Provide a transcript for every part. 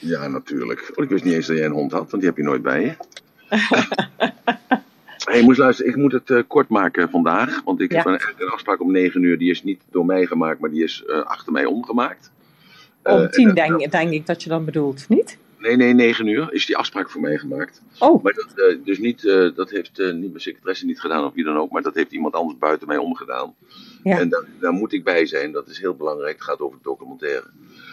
Ja, natuurlijk. Oh, ik wist niet eens dat jij een hond had, want die heb je nooit bij je. hey, moest luisteren, ik moet het uh, kort maken vandaag. Want ik Ja. heb een, een afspraak om 9 uur. Die is niet door mij gemaakt, maar die is eh, achter mij omgemaakt. Eh, Om en tien dat- denk, denk ik dat je dan bedoelt, niet? Nee, nee, 9 uur is die afspraak voor mij gemaakt. Oh, Maar dat, eh, dus niet, eh, dat heeft eh, niet mijn secretaresse niet gedaan of wie dan ook, maar dat heeft iemand anders buiten mij omgedaan. Ja. En daar, daar moet ik bij zijn, dat is heel belangrijk. Het gaat over documentaire.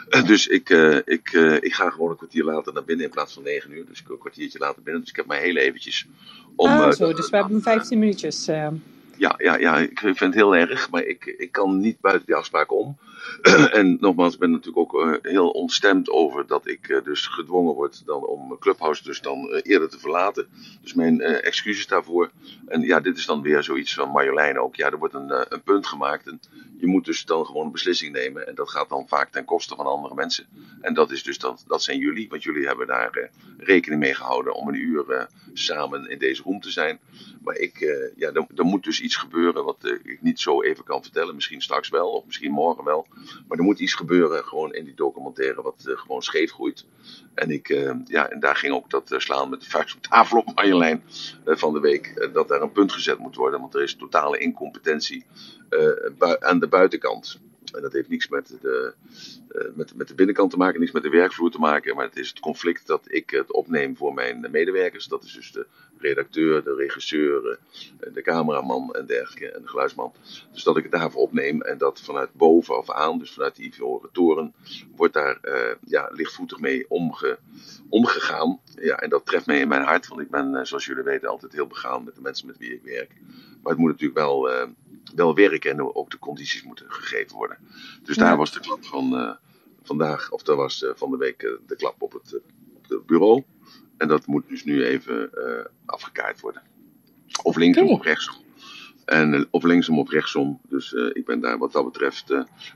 Eh, dus ik, eh, ik, eh, ik ga gewoon een kwartier later naar binnen in plaats van 9 uur. Dus ik wil een kwartiertje later binnen. Dus ik heb maar heel eventjes om. ah, zo, dus we hebben 15 minuutjes. ja, ja, ja, ik vind het heel erg, maar ik, ik kan niet buiten die afspraak om. en nogmaals, ik ben natuurlijk ook eh, heel ontstemd over dat ik eh, dus gedwongen word dan om Clubhouse dus dan eh, eerder te verlaten. Dus mijn excuses daarvoor. En ja, dit is dan weer zoiets van Marjolein ook. Ja, er wordt een, een punt gemaakt en je moet dus dan gewoon een beslissing nemen. En dat gaat dan vaak ten koste van andere mensen. En dat is dus dan, dat zijn jullie, want jullie hebben daar rekening mee gehouden om een uur samen in deze room te zijn. Maar ik, ja, er, moet dus iets gebeuren wat ik niet zo even kan vertellen. Misschien straks wel, of misschien morgen wel. Maar er moet iets gebeuren gewoon in die documentaire wat eh, gewoon scheef groeit. En, ik, eh, ja, en daar ging ook dat eh, slaan met de vuist op tafel op Marjolein van de week. dat daar een punt gezet moet worden, want er is totale incompetentie aan de buitenkant. En dat heeft niks met de, eh, met, met de binnenkant te maken, niks met de werkvloer te maken. Maar het is het conflict dat ik het opneem voor mijn medewerkers. Dat is dus de redacteur, de regisseur, eh, de cameraman en dergelijke. En de geluidsman. Dus dat ik het daarvoor opneem en dat vanuit boven af aan, dus vanuit die Ivoren toren, wordt daar eh, ja, lichtvoetig mee omge, omgegaan. Ja, en dat treft mij in mijn hart, want ik ben, eh, zoals jullie weten, altijd heel begaan met de mensen met wie ik werk. Maar het moet natuurlijk wel, eh, wel werken en ook de condities moeten gegeven worden. Dus Ja. daar was de klap van eh, vandaag, of dat was eh, van de week eh, de klap op het, bureau. En dat moet dus nu even afgekaart worden. Of linksom Oké. of rechtsom. En of linksom of rechtsom. Dus ik ben daar wat dat betreft.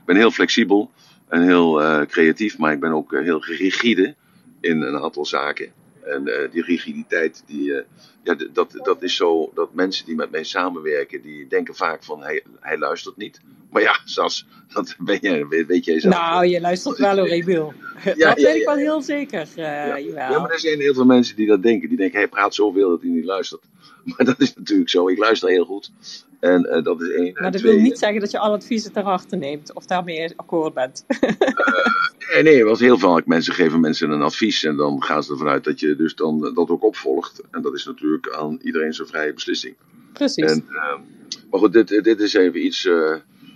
ben heel flexibel en heel creatief, maar ik ben ook heel rigide in een aantal zaken. En eh, die rigiditeit, die, eh, ja, dat, dat is zo dat mensen die met mij samenwerken, die denken vaak van hij, hij luistert niet. Maar ja, Sas, dat ben jij, weet, weet jij zelf. Nou, je luistert wel hoor, Emiel. Ja, dat ja, weet ik wel heel zeker. eh. Ja, maar er zijn heel veel mensen die dat denken. Die denken, hij praat zoveel dat hij niet luistert. Maar dat is natuurlijk zo. Ik luister heel goed. En eh, dat is één. Maar dat twee, wil niet zeggen dat je al adviezen ter harte neemt of daarmee akkoord bent. Nee, nee, want heel vaak mensen geven mensen een advies. En dan gaan ze ervan uit dat je dus dan dat ook opvolgt. En dat is natuurlijk aan iedereen zijn vrije beslissing. Precies. En, ehm, maar goed, dit, dit is even iets eh,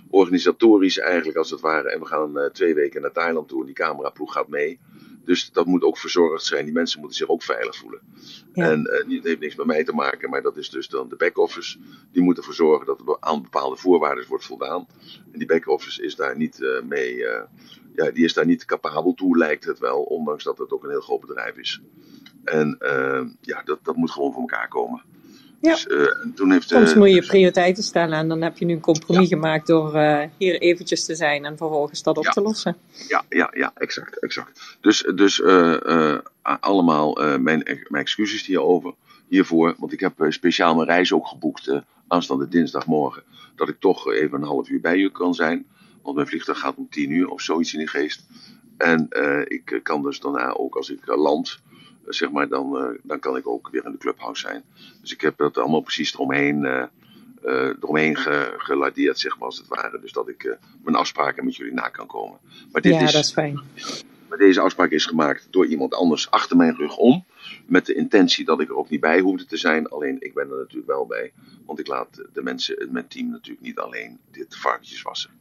organisatorisch eigenlijk als het ware. En we gaan eh, twee weken naar Thailand toe en die cameraploeg gaat mee. Dus dat moet ook verzorgd zijn. Die mensen moeten zich ook veilig voelen. Ja. En niet- het heeft niks met mij te maken, maar dat is dus dan de back-office. Die moeten ervoor zorgen dat er aan bepaalde voorwaarden wordt voldaan. En die back-office is daar niet eh, mee, ja, die is daar niet capabel toe, lijkt het wel. Ondanks dat het ook een heel groot bedrijf is. En ja, dat, dat moet gewoon voor elkaar komen. Ja. Dus, eh, en toen heeft, Soms eh, moet je dus- prioriteiten stellen en dan heb je nu een compromis gemaakt door eh, hier eventjes te zijn en vervolgens dat op Ja. te lossen. Ja, ja, ja, exact, exact. Dus, dus allemaal mijn, mijn excuses hierover, hiervoor. Want ik heb speciaal mijn reis ook geboekt aanstaande dinsdagmorgen. Dat ik toch even een half uur bij u kan zijn. Want mijn vliegtuig gaat om tien uur of zoiets in die geest. En ik kan dus daarna ook als ik land, zeg maar, dan, eh, dan kan ik ook weer in de clubhouse zijn. Dus ik heb dat allemaal precies eromheen, eh eh, eromheen ge, geladeerd, zeg maar, als het ware. Dus dat ik mijn afspraken met jullie na kan komen. Maar dit Ja, is, dat is fijn. maar deze afspraak is gemaakt door iemand anders achter mijn rug om. Met de intentie dat ik er ook niet bij hoefde te zijn. Alleen ik ben er natuurlijk wel bij. Want ik laat de mensen, mijn team natuurlijk niet alleen dit varkentjes wassen.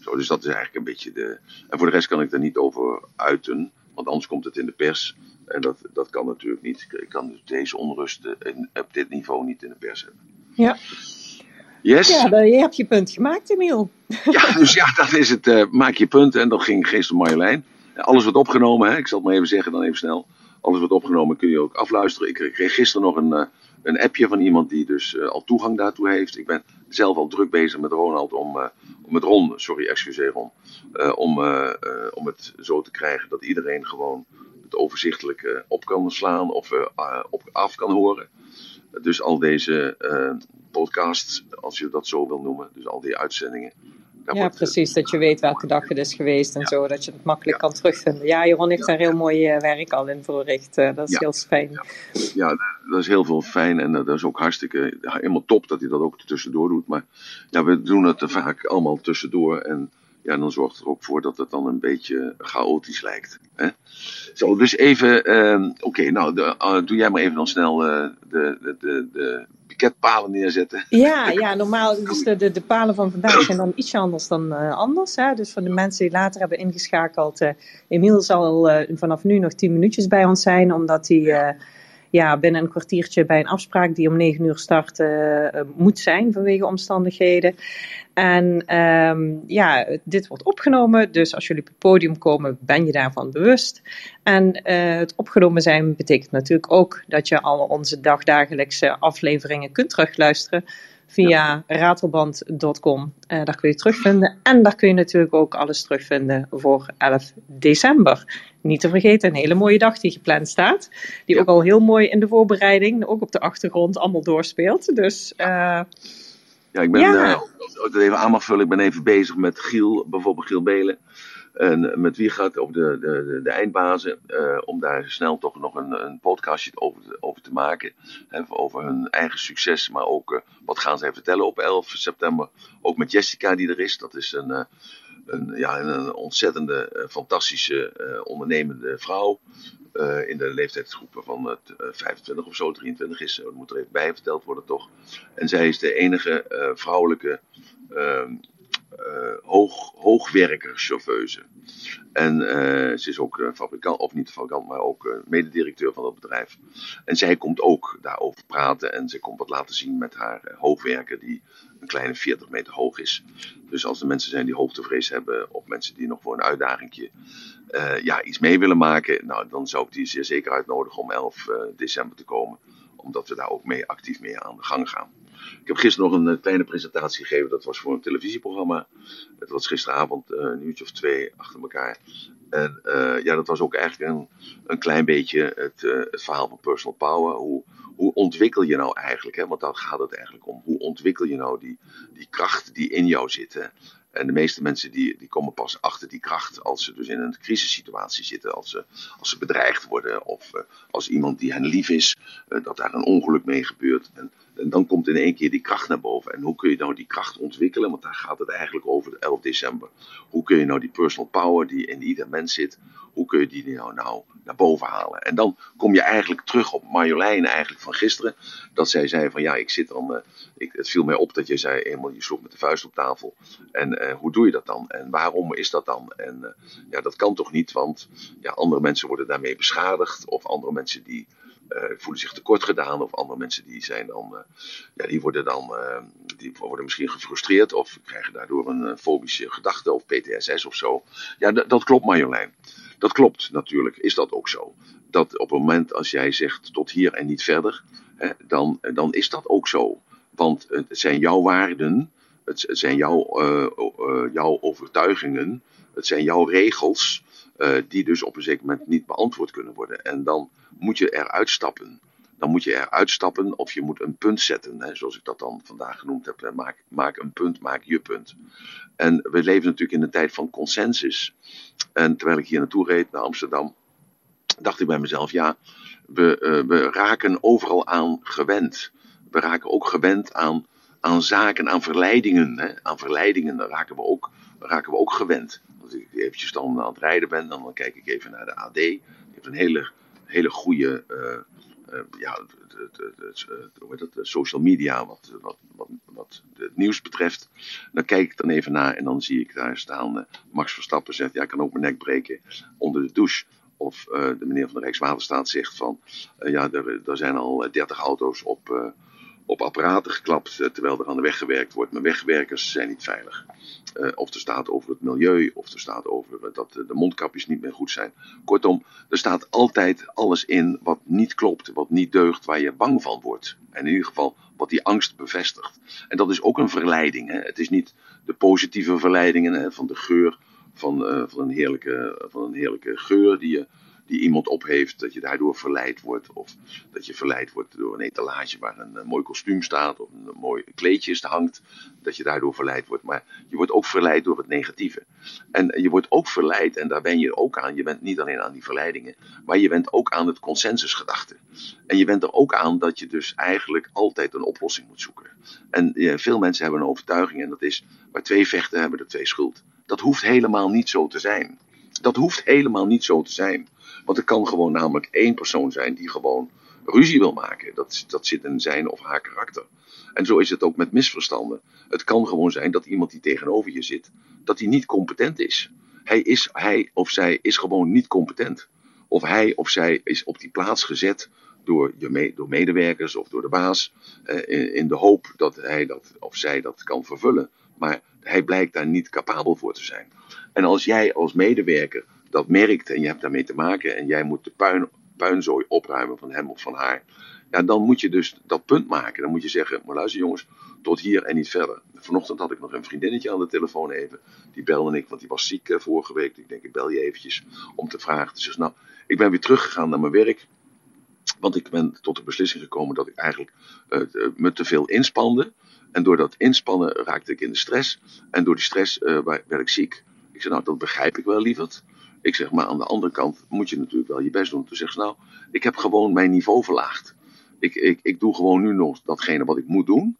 Zo, dus dat is eigenlijk een beetje de. En voor de rest kan ik er niet over uiten. Want anders komt het in de pers. En dat, dat kan natuurlijk niet. Ik kan deze onrust eh, in- op dit niveau niet in de pers hebben. Ja, Yes? ja dan, je hebt je punt gemaakt, Emiel. Ja, dus ja, dat is het. eh, maak je punt. En dat ging om Marjolein. Alles wordt opgenomen, hè? ik zal het maar even zeggen, dan even snel. Alles wordt opgenomen, kun je ook afluisteren. Ik kreeg gisteren nog een, eh, een appje van iemand die dus eh, al toegang daartoe heeft. Ik ben zelf al druk bezig met Ronald om, eh, met Ron, sorry, excuseer Ron, om, om het zo te krijgen dat iedereen gewoon het overzichtelijk op kan slaan of op, af kan horen. Dus al deze podcasts, als je dat zo wil noemen, dus al die uitzendingen, Ja, wordt, eh, precies. Dat je weet welke dag het is geweest en Ja. zo. Dat je het makkelijk Ja. kan terugvinden. Ja, Jeroen heeft daar heel mooi eh, werk al in verricht. eh, dat is heel fijn. Ja. dat is heel veel fijn en dat is ook hartstikke helemaal top dat hij dat ook tussendoor doet. Maar ja, we doen het er vaak allemaal tussendoor en ja, dan zorgt het er ook voor dat het dan een beetje chaotisch lijkt. Hè? Zo, dus even, ehm, oké, nou, de, eh, doe jij maar even dan snel eh, de, de, de, de piketpalen neerzetten. Ja, ja, normaal dus de, de, de palen van vandaag zijn dan ietsje anders dan eh, anders. Hè? Dus voor de mensen die later hebben ingeschakeld, eh Emiel zal eh, vanaf nu nog 10 minuutjes bij ons zijn, omdat hij ja, binnen een kwartiertje bij een afspraak die om 9 uur start eh, moet zijn vanwege omstandigheden. En ehm, ja, dit wordt opgenomen, dus als jullie op het podium komen, ben je daarvan bewust. En eh, het opgenomen zijn betekent natuurlijk ook dat je al onze dagdagelijkse afleveringen kunt terugluisteren via ratelband.com. Eh, daar kun je terugvinden. En daar kun je natuurlijk ook alles terugvinden voor 11 december. Niet te vergeten, een hele mooie dag die gepland staat. Die Ja. ook al heel mooi in de voorbereiding, ook op de achtergrond, allemaal doorspeelt. Dus eh, Ja, ik ben, Ja. eh, als ik het even aan mag vullen, ik ben even bezig met Giel, bijvoorbeeld Giel Belen. En met wie gaat over de, de, de, eindbazen, eh, om daar snel toch nog een, een podcastje over te, maken. Hè, over hun eigen succes, maar ook eh, wat gaan zij vertellen op 11 september. Ook met Jessica die er is, dat is een, eh, een, ja, een ontzettende, fantastische, ondernemende vrouw. in de leeftijdsgroepen van het, eh, 25 of zo, 23 is, dat moet er even bij verteld worden toch. En zij is de enige vrouwelijke ehm, eh, hoog, hoogwerkerchauffeuse. En eh, ze is ook eh, fabrikant, of niet fabrikant, maar ook eh, mededirecteur van dat bedrijf. En zij komt ook daarover praten en ze komt wat laten zien met haar eh, hoogwerker die een kleine 40 meter hoog is. Dus als er mensen zijn die hoogtevrees hebben of mensen die nog voor een uitdagingje eh, ja, iets mee willen maken, nou, dan zou ik die zeer zeker uitnodigen om 11 eh, december te komen. Omdat we daar ook mee actief mee aan de gang gaan. Ik heb gisteren nog een eh, kleine presentatie gegeven. Dat was voor een televisieprogramma. Het was gisteravond eh, een uurtje of twee achter elkaar. En eh, ja, dat was ook eigenlijk een, een klein beetje het, het verhaal van personal power. Hoe, hoe ontwikkel je nou eigenlijk, hè? want daar gaat het eigenlijk om. Hoe ontwikkel je nou die, die kracht die in jou zit? Hè? En de meeste mensen die, die komen pas achter die kracht als ze dus in een crisissituatie zitten. Als ze, als ze bedreigd worden of als iemand die hen lief is, dat daar een ongeluk mee gebeurt. En, en dan komt in één keer die kracht naar boven. En hoe kun je nou die kracht ontwikkelen? Want daar gaat het eigenlijk over, de 11 december. Hoe kun je nou die personal power die in ieder mens zit, hoe kun je die nou, nou naar boven halen? En dan kom je eigenlijk terug op Marjolein eigenlijk van gisteren. Dat zij zei van ja, ik zit dan, eh, ik, het viel mij op dat je zei eenmaal, je sloeg met de vuist op tafel. En eh, hoe doe je dat dan? En waarom is dat dan? En eh, ja, dat kan toch niet, want ja, andere mensen worden daarmee beschadigd. Of andere mensen die eh, voelen zich tekort gedaan. Of andere mensen die zijn dan, eh, ja, die worden dan, eh, die worden misschien gefrustreerd. Of krijgen daardoor een fobische gedachte of PTSS of zo. Ja, dat klopt Marjolein. Dat klopt natuurlijk, is dat ook zo. Dat op het moment als jij zegt tot hier en niet verder, hè, dan, dan is dat ook zo. Want het zijn jouw waarden, het zijn jouw, jouw overtuigingen, het zijn jouw regels, eh, die dus op een zeker moment niet beantwoord kunnen worden. En dan moet je eruit stappen. Dan moet je eruit stappen of je moet een punt zetten, hè, zoals ik dat dan vandaag genoemd heb. Maak, maak een punt, maak je punt. En we leven natuurlijk in een tijd van consensus. En terwijl ik hier naartoe reed, naar Amsterdam, dacht ik bij mezelf, ja, we, eh, we raken overal aan gewend. We raken ook gewend aan, aan zaken, aan verleidingen. Hè? Aan verleidingen raken we, ook, raken we ook gewend. Als ik eventjes dan aan het rijden ben, dan kijk ik even naar de AD. Die heeft een hele, hele goede eh, ja, social media, wat, wat, wat, het nieuws betreft. Dan kijk ik dan even naar en dan zie ik daar staan, eh, Max Verstappen zegt, ja, ik kan ook mijn nek breken onder de douche. Of eh, de meneer van de Rijkswaterstaat zegt van, eh, ja, er, er zijn al 30 auto's op, op apparaten geklapt eh, terwijl er aan de weg gewerkt wordt. Maar wegwerkers zijn niet veilig. Eh, of er staat over het milieu, of er staat over eh, dat de mondkapjes niet meer goed zijn. Kortom, er staat altijd alles in wat niet klopt, wat niet deugt, waar je bang van wordt. En in ieder geval wat die angst bevestigt. En dat is ook een verleiding. Het is niet de positieve verleidingen van de geur van, van, een heerlijke, van een heerlijke geur die je, die iemand op heeft, dat je daardoor verleid wordt. Of dat je verleid wordt door een etalage waar een, eh, mooi kostuum staat of een, mooi kleedje hangt. Dat je daardoor verleid wordt. Maar je wordt ook verleid door het negatieve. En je wordt ook verleid, en daar ben je ook aan. Je bent niet alleen aan die verleidingen, maar je bent ook aan het consensusgedachte. En je bent er ook aan dat je dus eigenlijk altijd een oplossing moet zoeken. En veel mensen hebben een overtuiging, en dat is: waar twee vechten hebben er twee schuld. Dat hoeft helemaal niet zo te zijn. Dat hoeft helemaal niet zo te zijn. Want er kan gewoon namelijk één persoon zijn die gewoon ruzie wil maken. Dat, dat zit in zijn of haar karakter. En zo is het ook met misverstanden. Het kan gewoon zijn dat iemand die tegenover je zit, dat hij niet competent is. Hij, is, hij of zij is gewoon niet competent. Of hij of zij is op die plaats gezet door, je door medewerkers of door de baas. Eh, in, in de hoop dat hij dat of zij dat kan vervullen. Maar hij blijkt daar niet capabel voor te zijn. En als jij als medewerker dat merkt en je hebt daarmee te maken en jij moet de puin, puinzooi opruimen van hem of van haar, ja, dan moet je dus dat punt maken. Dan moet je zeggen, maar luister jongens, tot hier en niet verder. Vanochtend had ik nog een vriendinnetje aan de telefoon even. Die belde ik, want die was ziek eh, vorige week. Ik denk, ik bel je eventjes om te vragen. Ze zegt, nou, ik ben weer teruggegaan naar mijn werk. Want ik ben tot de beslissing gekomen dat ik eigenlijk uh, me te veel inspande. En door dat inspannen raakte ik in de stress. En door die stress uh, werd ik ziek. Ik zeg, nou, dat begrijp ik wel, lieverd. Ik zeg, maar aan de andere kant moet je natuurlijk wel je best doen. Toen zegt ze, nou, ik heb gewoon mijn niveau verlaagd. Ik, ik, ik doe gewoon nu nog datgene wat ik moet doen.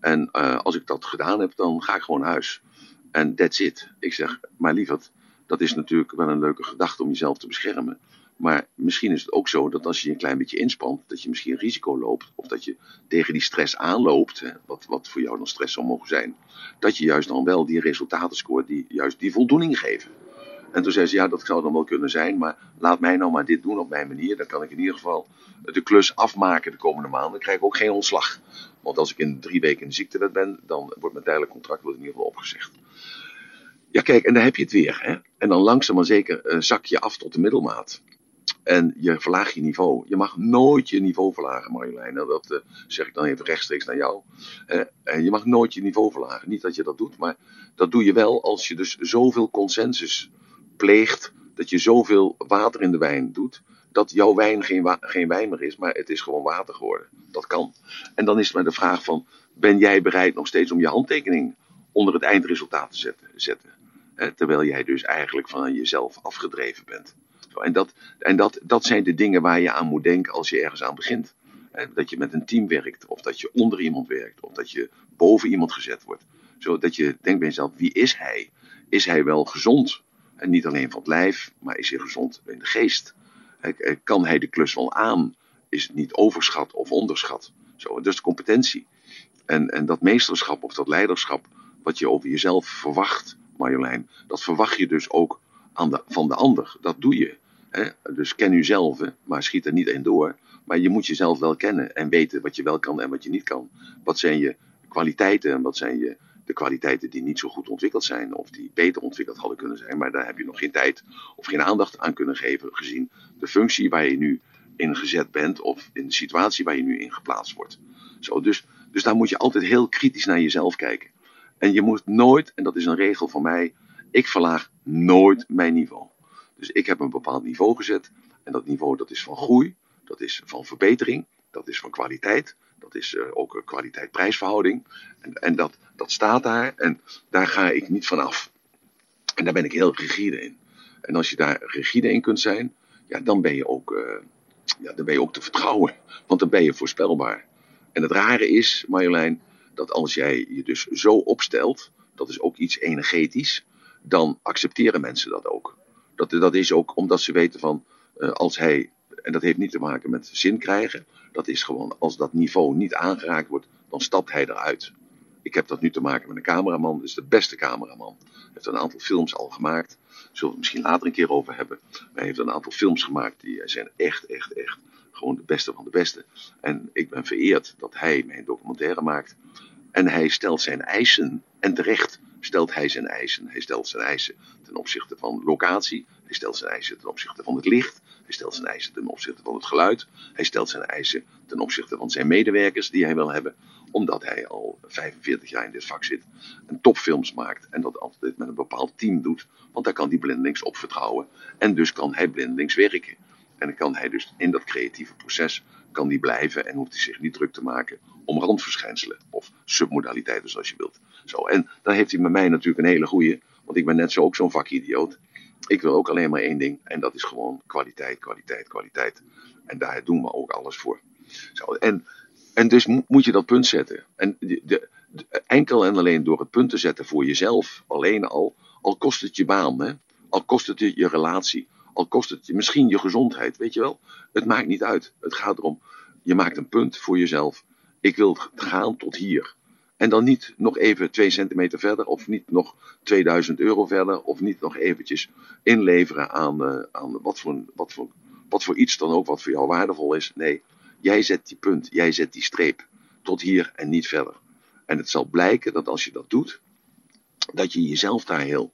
En uh, als ik dat gedaan heb, dan ga ik gewoon naar huis. En that's it. Ik zeg, maar lieverd, dat is natuurlijk wel een leuke gedachte om jezelf te beschermen. Maar misschien is het ook zo dat als je je een klein beetje inspant, dat je misschien risico loopt. Of dat je tegen die stress aanloopt, wat, wat voor jou dan stress zou mogen zijn. Dat je juist dan wel die resultaten scoort die juist die voldoening geven. En toen zei ze, ja, dat zou dan wel kunnen zijn, maar laat mij nou maar dit doen op mijn manier. Dan kan ik in ieder geval de klus afmaken de komende maanden. Dan krijg ik ook geen ontslag. Want als ik in drie weken in de ziektewet ben, dan wordt mijn tijdelijk contract wordt in ieder geval opgezegd. Ja, kijk, en dan heb je het weer. Hè? En dan langzaam maar zeker uh, zak je af tot de middelmaat. En je verlaagt je niveau. Je mag nooit je niveau verlagen, Marjolein. Nou, dat uh, zeg ik dan even rechtstreeks naar jou. En je mag nooit je niveau verlagen. Niet dat je dat doet, maar dat doe je wel als je dus zoveel consensus pleegt. Dat je zoveel water in de wijn doet. Dat jouw wijn geen, geen wijn meer is, maar het is gewoon water geworden. Dat kan. En dan is het maar de vraag van, ben jij bereid nog steeds om je handtekening onder het eindresultaat te zetten? zetten? Terwijl jij dus eigenlijk van jezelf afgedreven bent. En, dat, en dat, dat zijn de dingen waar je aan moet denken als je ergens aan begint. Dat je met een team werkt, of dat je onder iemand werkt, of dat je boven iemand gezet wordt. Zodat je denkt bij jezelf, wie is hij? Is hij wel gezond? En niet alleen van het lijf, maar is hij gezond in de geest? Kan hij de klus wel aan? Is het niet overschat of onderschat? Zo, dus de competentie. En, en dat meesterschap of dat leiderschap, wat je over jezelf verwacht, Marjolein, dat verwacht je dus ook aan de, van de ander. Dat doe je. Hè? Dus ken jezelf, maar schiet er niet in door. Maar je moet jezelf wel kennen en weten wat je wel kan en wat je niet kan. Wat zijn je kwaliteiten en wat zijn je, de kwaliteiten die niet zo goed ontwikkeld zijn of die beter ontwikkeld hadden kunnen zijn. Maar daar heb je nog geen tijd of geen aandacht aan kunnen geven gezien de functie waar je nu in gezet bent of in de situatie waar je nu in geplaatst wordt. Zo, dus, dus daar moet je altijd heel kritisch naar jezelf kijken. En je moet nooit, en dat is een regel van mij, ik verlaag nooit mijn niveau. Dus ik heb een bepaald niveau gezet. En dat niveau dat is van groei, dat is van verbetering, dat is van kwaliteit. Dat is uh, ook een kwaliteit-prijsverhouding. En, en dat, dat staat daar en daar ga ik niet van af. En daar ben ik heel rigide in. En als je daar rigide in kunt zijn, ja, dan, ben je ook, uh, ja, dan ben je ook te vertrouwen. Want dan ben je voorspelbaar. En het rare is, Marjolein, dat als jij je dus zo opstelt, dat is ook iets energetisch, dan accepteren mensen dat ook. Dat, dat is ook omdat ze weten van, uh, als hij, en dat heeft niet te maken met zin krijgen, dat is gewoon, als dat niveau niet aangeraakt wordt, dan stapt hij eruit. Ik heb dat nu te maken met een cameraman, is de beste cameraman. Hij heeft een aantal films al gemaakt, zullen we het misschien later een keer over hebben. Maar hij heeft een aantal films gemaakt die zijn echt, echt, echt gewoon de beste van de beste. En ik ben vereerd dat hij mijn documentaire maakt. En hij stelt zijn eisen, en terecht, stelt hij zijn eisen. Hij stelt zijn eisen ten opzichte van locatie. Hij stelt zijn eisen ten opzichte van het licht. Hij stelt zijn eisen ten opzichte van het geluid. Hij stelt zijn eisen ten opzichte van zijn medewerkers die hij wil hebben. Omdat hij al 45 jaar in dit vak zit. En topfilms maakt. En dat altijd met een bepaald team doet. Want daar kan hij blindelings op vertrouwen. En dus kan hij blindelings werken. En dan kan hij dus in dat creatieve proces kan die blijven en hoeft hij zich niet druk te maken om randverschijnselen of submodaliteiten zoals je wilt. Zo, en dan heeft hij met mij natuurlijk een hele goede, want ik ben net zo ook zo'n vakidioot. Ik wil ook alleen maar één ding en dat is gewoon kwaliteit, kwaliteit, kwaliteit. En daar doen we ook alles voor. Zo, en, en dus moet je dat punt zetten. En de, enkel en alleen door het punt te zetten voor jezelf, alleen al, al kost het je baan, hè? al kost het je relatie, al kost het je misschien je gezondheid, weet je wel. Het maakt niet uit. Het gaat erom, je maakt een punt voor jezelf. Ik wil gaan tot hier. En dan niet nog even twee centimeter verder, of niet nog 2000 euro verder, of niet nog eventjes inleveren aan, uh, aan wat, voor, wat, voor, wat voor iets dan ook wat voor jou waardevol is. Nee, jij zet die punt, jij zet die streep tot hier en niet verder. En het zal blijken dat als je dat doet, dat je jezelf daar heel,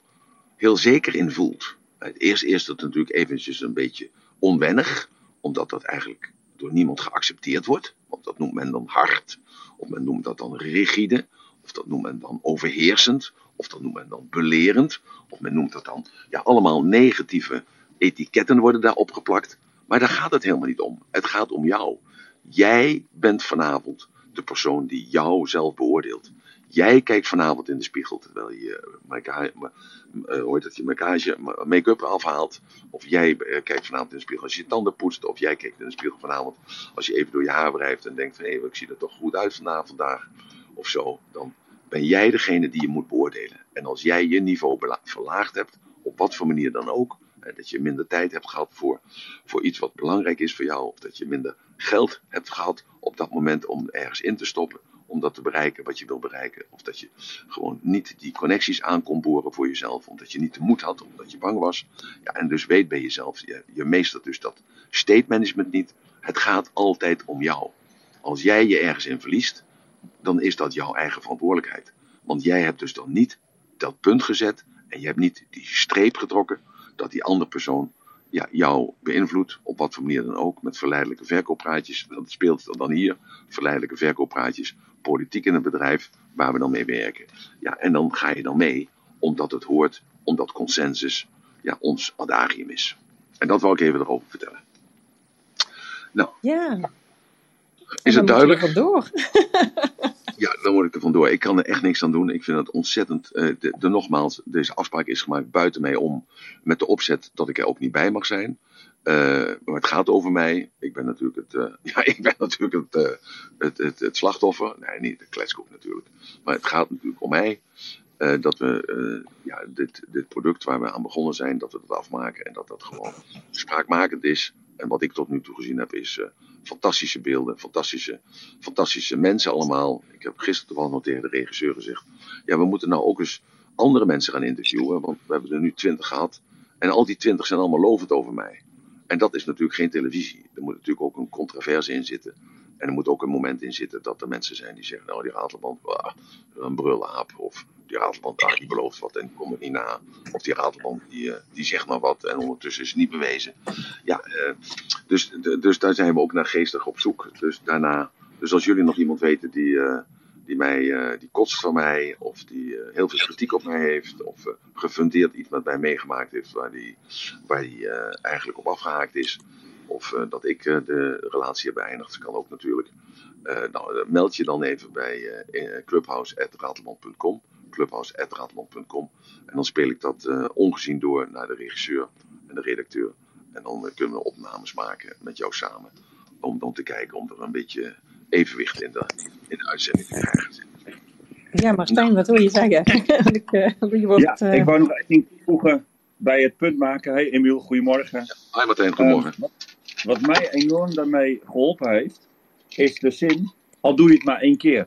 heel zeker in voelt. Eerst is dat natuurlijk eventjes een beetje onwennig, omdat dat eigenlijk door niemand geaccepteerd wordt. Want dat noemt men dan hard, of men noemt dat dan rigide, of dat noemt men dan overheersend, of dat noemt men dan belerend, of men noemt dat dan, ja, allemaal negatieve etiketten worden daar opgeplakt. Maar daar gaat het helemaal niet om. Het gaat om jou. Jij bent vanavond de persoon die jou zelf beoordeelt. Jij kijkt vanavond in de spiegel terwijl je uh, je make-up afhaalt. Of jij uh, kijkt vanavond in de spiegel als je je tanden poetst. Of jij kijkt in de spiegel vanavond als je even door je haar wrijft en denkt van hé, ik zie er toch goed uit vanavond vandaag. Of zo. Dan ben jij degene die je moet beoordelen. En als jij je niveau verlaagd hebt, op wat voor manier dan ook. Dat je minder tijd hebt gehad voor, voor iets wat belangrijk is voor jou. Of dat je minder geld hebt gehad op dat moment om ergens in te stoppen om dat te bereiken wat je wil bereiken. Of dat je gewoon niet die connecties aan kon boren voor jezelf, omdat je niet de moed had, omdat je bang was. Ja, en dus weet bij jezelf, je, je meestert dus dat state management niet. Het gaat altijd om jou. Als jij je ergens in verliest, dan is dat jouw eigen verantwoordelijkheid. Want jij hebt dus dan niet dat punt gezet en je hebt niet die streep getrokken dat die andere persoon ja, jou beïnvloedt, op wat voor manier dan ook, met verleidelijke verkooppraatjes. Dat speelt dan hier, verleidelijke verkooppraatjes, politiek in het bedrijf waar we dan mee werken. Ja, en dan ga je dan mee, omdat het hoort, omdat consensus ja, ons adagium is. En dat wil ik even erover vertellen. Nou. Ja. Is het duidelijk? door. Ja, dan moet ik er vandoor. Ik kan er echt niks aan doen. Ik vind het ontzettend. Uh, de, de, nogmaals, deze afspraak is gemaakt buiten mij om. Met de opzet dat ik er ook niet bij mag zijn. Maar het gaat over mij. Ik ben natuurlijk het, uh, ja, ik ben natuurlijk het, het, het, het, slachtoffer. Nee, niet de kletskoek natuurlijk. Maar het gaat natuurlijk om mij. dat we ja, dit, dit product waar we aan begonnen zijn, dat we het afmaken. En dat dat gewoon spraakmakend is. En wat ik tot nu toe gezien heb, is fantastische beelden, fantastische, fantastische mensen allemaal. Ik heb gisteren toevallig nog tegen de regisseur gezegd: ja, we moeten nou ook eens andere mensen gaan interviewen, want we hebben er nu twintig gehad. En al die twintig zijn allemaal lovend over mij. En dat is natuurlijk geen televisie. Er moet natuurlijk ook een controverse in zitten. En er moet ook een moment in zitten dat er mensen zijn die zeggen: Nou, die ratelband, een brulaap. Of die ratelband, die belooft wat en komt het niet na. Of die ratelband, die, uh, die zegt maar wat en ondertussen is het niet bewezen. Ja, uh, dus, dus daar zijn we ook naar geestig op zoek. Dus daarna, dus als jullie nog iemand weten die, uh, die mij, die kotst van mij, of die heel veel kritiek op mij heeft, of gefundeerd iets met mij meegemaakt heeft waar die, waar die eigenlijk op afgehaakt is of dat ik de relatie heb beëindigd. kan ook natuurlijk. Nou, meld je dan even bij clubhouse.ratelband.com clubhouse.ratelband.com en dan speel ik dat ongezien door naar de regisseur en de redacteur. En dan kunnen we opnames maken met jou samen. Om dan te kijken om er een beetje evenwicht in de, in de uitzending te krijgen. Ja, Martijn, wat wil je zeggen? ik, uh, ja, ik wou nog één toevoegen bij het punt maken. Hey Emiel, goedemorgen. Ja, hi Martijn, goedemorgen. Uh, wat mij enorm daarmee geholpen heeft, is de zin, al doe je het maar één keer.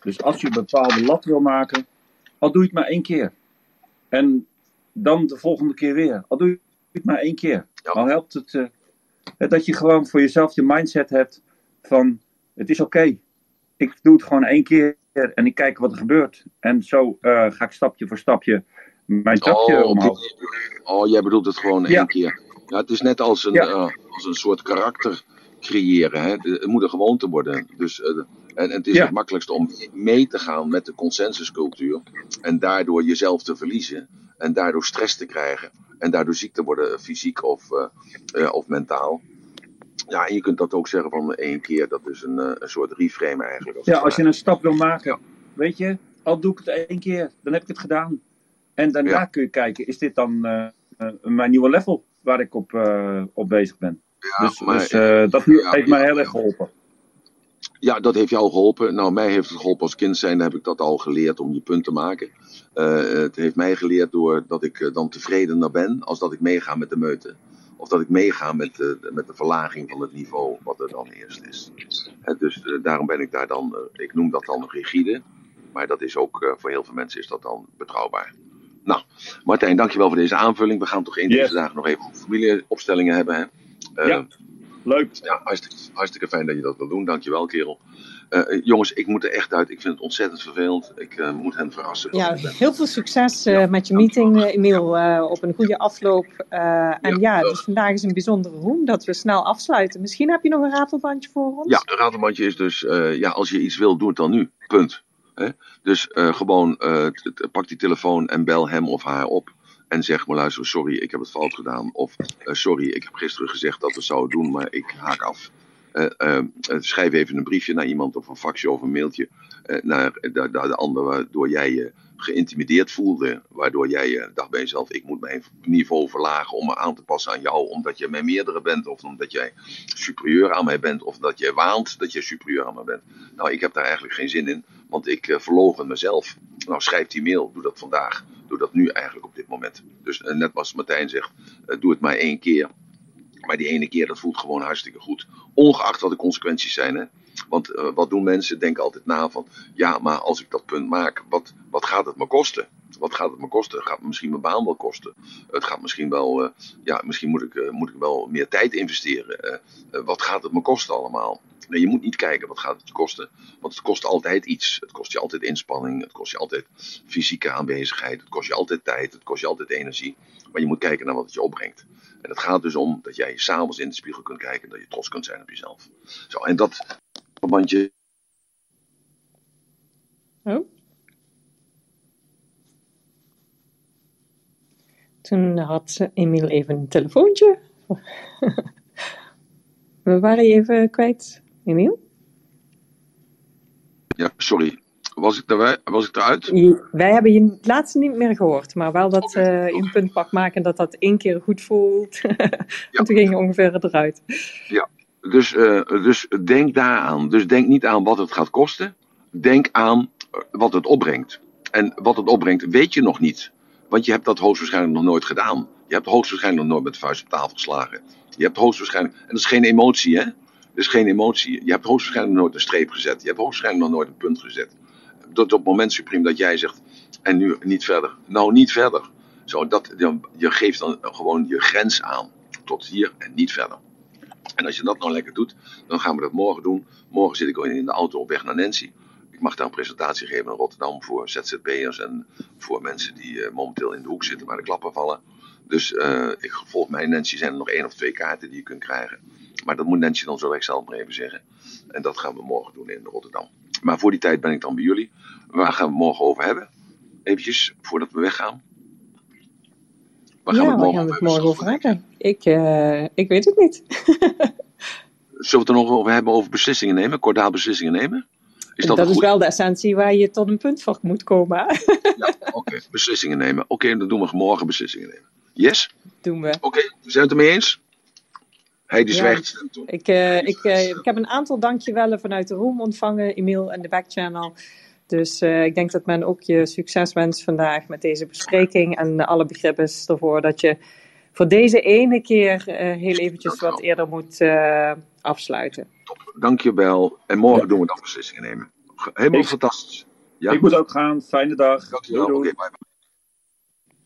Dus als je een bepaalde lat wil maken, al doe je het maar één keer. En dan de volgende keer weer. Al doe je het maar één keer. Al helpt het uh, dat je gewoon voor jezelf je mindset hebt van het is oké. Ik doe het gewoon één keer en ik kijk wat er gebeurt. En zo uh, ga ik stapje voor stapje mijn tapje oh, omhoog. Oh, jij bedoelt het gewoon één keer. Ja, het is net als een, uh, als een soort karakter creëren. Hè? Het moet een gewoonte worden. Dus, uh, en, en, het is het makkelijkste om mee te gaan met de consensuscultuur. En daardoor jezelf te verliezen. En daardoor stress te krijgen. En daardoor ziekte worden, fysiek of, uh, of mentaal. Ja, en je kunt dat ook zeggen van één keer, dat is een, een soort reframe eigenlijk. Als ja, als je een stap wil maken, weet je, al doe ik het één keer, dan heb ik het gedaan. En daarna kun je kijken, is dit dan mijn nieuwe level waar ik op, op bezig ben? Ja, dus, maar, dus dat heeft mij heel erg geholpen. Ja, dat heeft jou geholpen. Nou, mij heeft het geholpen als kind zijn, heb ik dat al geleerd om je punt te maken. Uh, het heeft mij geleerd doordat ik uh, dan tevredener ben als dat ik meega met de meute. Of dat ik meega met de, met de verlaging van het niveau wat er dan eerst is. Uh, dus daarom ben ik daar dan, ik noem dat dan rigide. Maar dat is ook, voor heel veel mensen is dat dan betrouwbaar. Nou, Martijn, dankjewel voor deze aanvulling. We gaan toch in deze dagen nog even familieopstellingen hebben. Hè? ja. Leuk. Ja, hartstikke, hartstikke fijn dat je dat wil doen. Dankjewel, kerel. Uh, jongens, ik moet er echt uit. Ik vind het ontzettend vervelend. Ik uh, moet hen verrassen. Ja, heel veel succes uh, ja, met je meeting, Emiel. op een goede afloop. en ja, ja dus vandaag is een bijzondere roem dat we snel afsluiten. Misschien heb je nog een ratelbandje voor ons? Ja, een ratelbandje is dus, ja, als je iets wil, doe het dan nu. Punt. Hè? Dus gewoon pak die telefoon en bel hem of haar op. En zeg maar luister, sorry, ik heb het fout gedaan. Of uh, sorry, ik heb gisteren gezegd dat we zouden doen, maar ik haak af. Uh, uh, schrijf even een briefje naar iemand of een faxje of een mailtje naar de, de, de ander waardoor jij je geïntimideerd voelde. Waardoor jij dacht bij jezelf, ik moet mijn niveau verlagen om me aan te passen aan jou. Omdat je mijn meerdere bent of omdat jij superieur aan mij bent. Of dat jij waant dat je superieur aan mij bent. Nou, ik heb daar eigenlijk geen zin in, want ik uh, verlogen mezelf. Nou, schrijf die mail, doe dat vandaag. Doe dat nu eigenlijk op dit moment. Dus net als Martijn zegt, doe het maar één keer. Maar die ene keer, dat voelt gewoon hartstikke goed. Ongeacht wat de consequenties zijn. Hè? Want uh, wat doen mensen? Denken altijd na van, ja, maar als ik dat punt maak, wat, wat gaat het me kosten? Wat gaat het me kosten? Het gaat me misschien mijn baan wel kosten. Het gaat misschien wel, uh, ja, misschien moet ik, uh, moet ik wel meer tijd investeren. wat gaat het me kosten allemaal? Nee, je moet niet kijken wat gaat het je kosten. Want het kost altijd iets. Het kost je altijd inspanning. Het kost je altijd fysieke aanwezigheid. Het kost je altijd tijd. Het kost je altijd energie. Maar je moet kijken naar wat het je opbrengt. En het gaat dus om dat jij s'avonds in de spiegel kunt kijken. Dat je trots kunt zijn op jezelf. Zo, en dat verbandje. Oh. Toen had Emiel even een telefoontje. We waren even kwijt. Emiel? Ja, sorry. Was ik, erbij? was ik eruit? Wij hebben je het laatste niet meer gehoord, maar wel dat okay. uh, je een punt pak maken dat dat één keer goed voelt. en toen ging je ongeveer eruit. Ja, dus, uh, dus denk daaraan. Dus denk niet aan wat het gaat kosten. Denk aan wat het opbrengt. En wat het opbrengt weet je nog niet. Want je hebt dat hoogstwaarschijnlijk nog nooit gedaan. Je hebt hoogstwaarschijnlijk nog nooit met vuist op tafel geslagen. Je hebt hoogstwaarschijnlijk. En dat is geen emotie, hè? is geen emotie. Je hebt hoogstwaarschijnlijk nooit een streep gezet. Je hebt hoogstwaarschijnlijk nog nooit een punt gezet. Tot op het moment supreme dat jij zegt, en nu niet verder. Nou, niet verder. Zo, dat, je geeft dan gewoon je grens aan. Tot hier en niet verder. En als je dat nou lekker doet, dan gaan we dat morgen doen. Morgen zit ik in de auto op weg naar Nancy. Ik mag daar een presentatie geven in Rotterdam voor ZZP'ers en voor mensen die uh, momenteel in de hoek zitten waar de klappen vallen. Dus uh, ik, volgens mij, Nancy, zijn er nog één of twee kaarten die je kunt krijgen. Maar dat moet Nancy dan zo zelf maar even zeggen. En dat gaan we morgen doen in Rotterdam. Maar voor die tijd ben ik dan bij jullie. Waar gaan we het morgen over hebben? Eventjes, voordat we weggaan. Waar gaan ja, we morgen, gaan we het morgen over hebben? Ik, uh, ik weet het niet. Zullen we het er nog over hebben over beslissingen nemen? Kordaal beslissingen nemen? Is dat, dat is wel de essentie waar je tot een punt van moet komen. ja, oké. Okay. Beslissingen nemen. Oké, okay, dan doen we morgen beslissingen nemen. Yes? Doen we. Oké, okay, we zijn het ermee eens? Hij die zwijgt. Ja, ik, uh, ik, uh, ik heb een aantal dankjewellen vanuit de room ontvangen, e-mail en de backchannel. Dus uh, ik denk dat men ook je succes wenst vandaag met deze bespreking. En alle begrip is ervoor dat je voor deze ene keer heel eventjes wat eerder moet afsluiten. Top. Dankjewel. En morgen ja. doen we dan beslissingen nemen. Helemaal ik, fantastisch. Ja? Ik moet ook gaan. Fijne dag. Dankjewel. Okay, bye.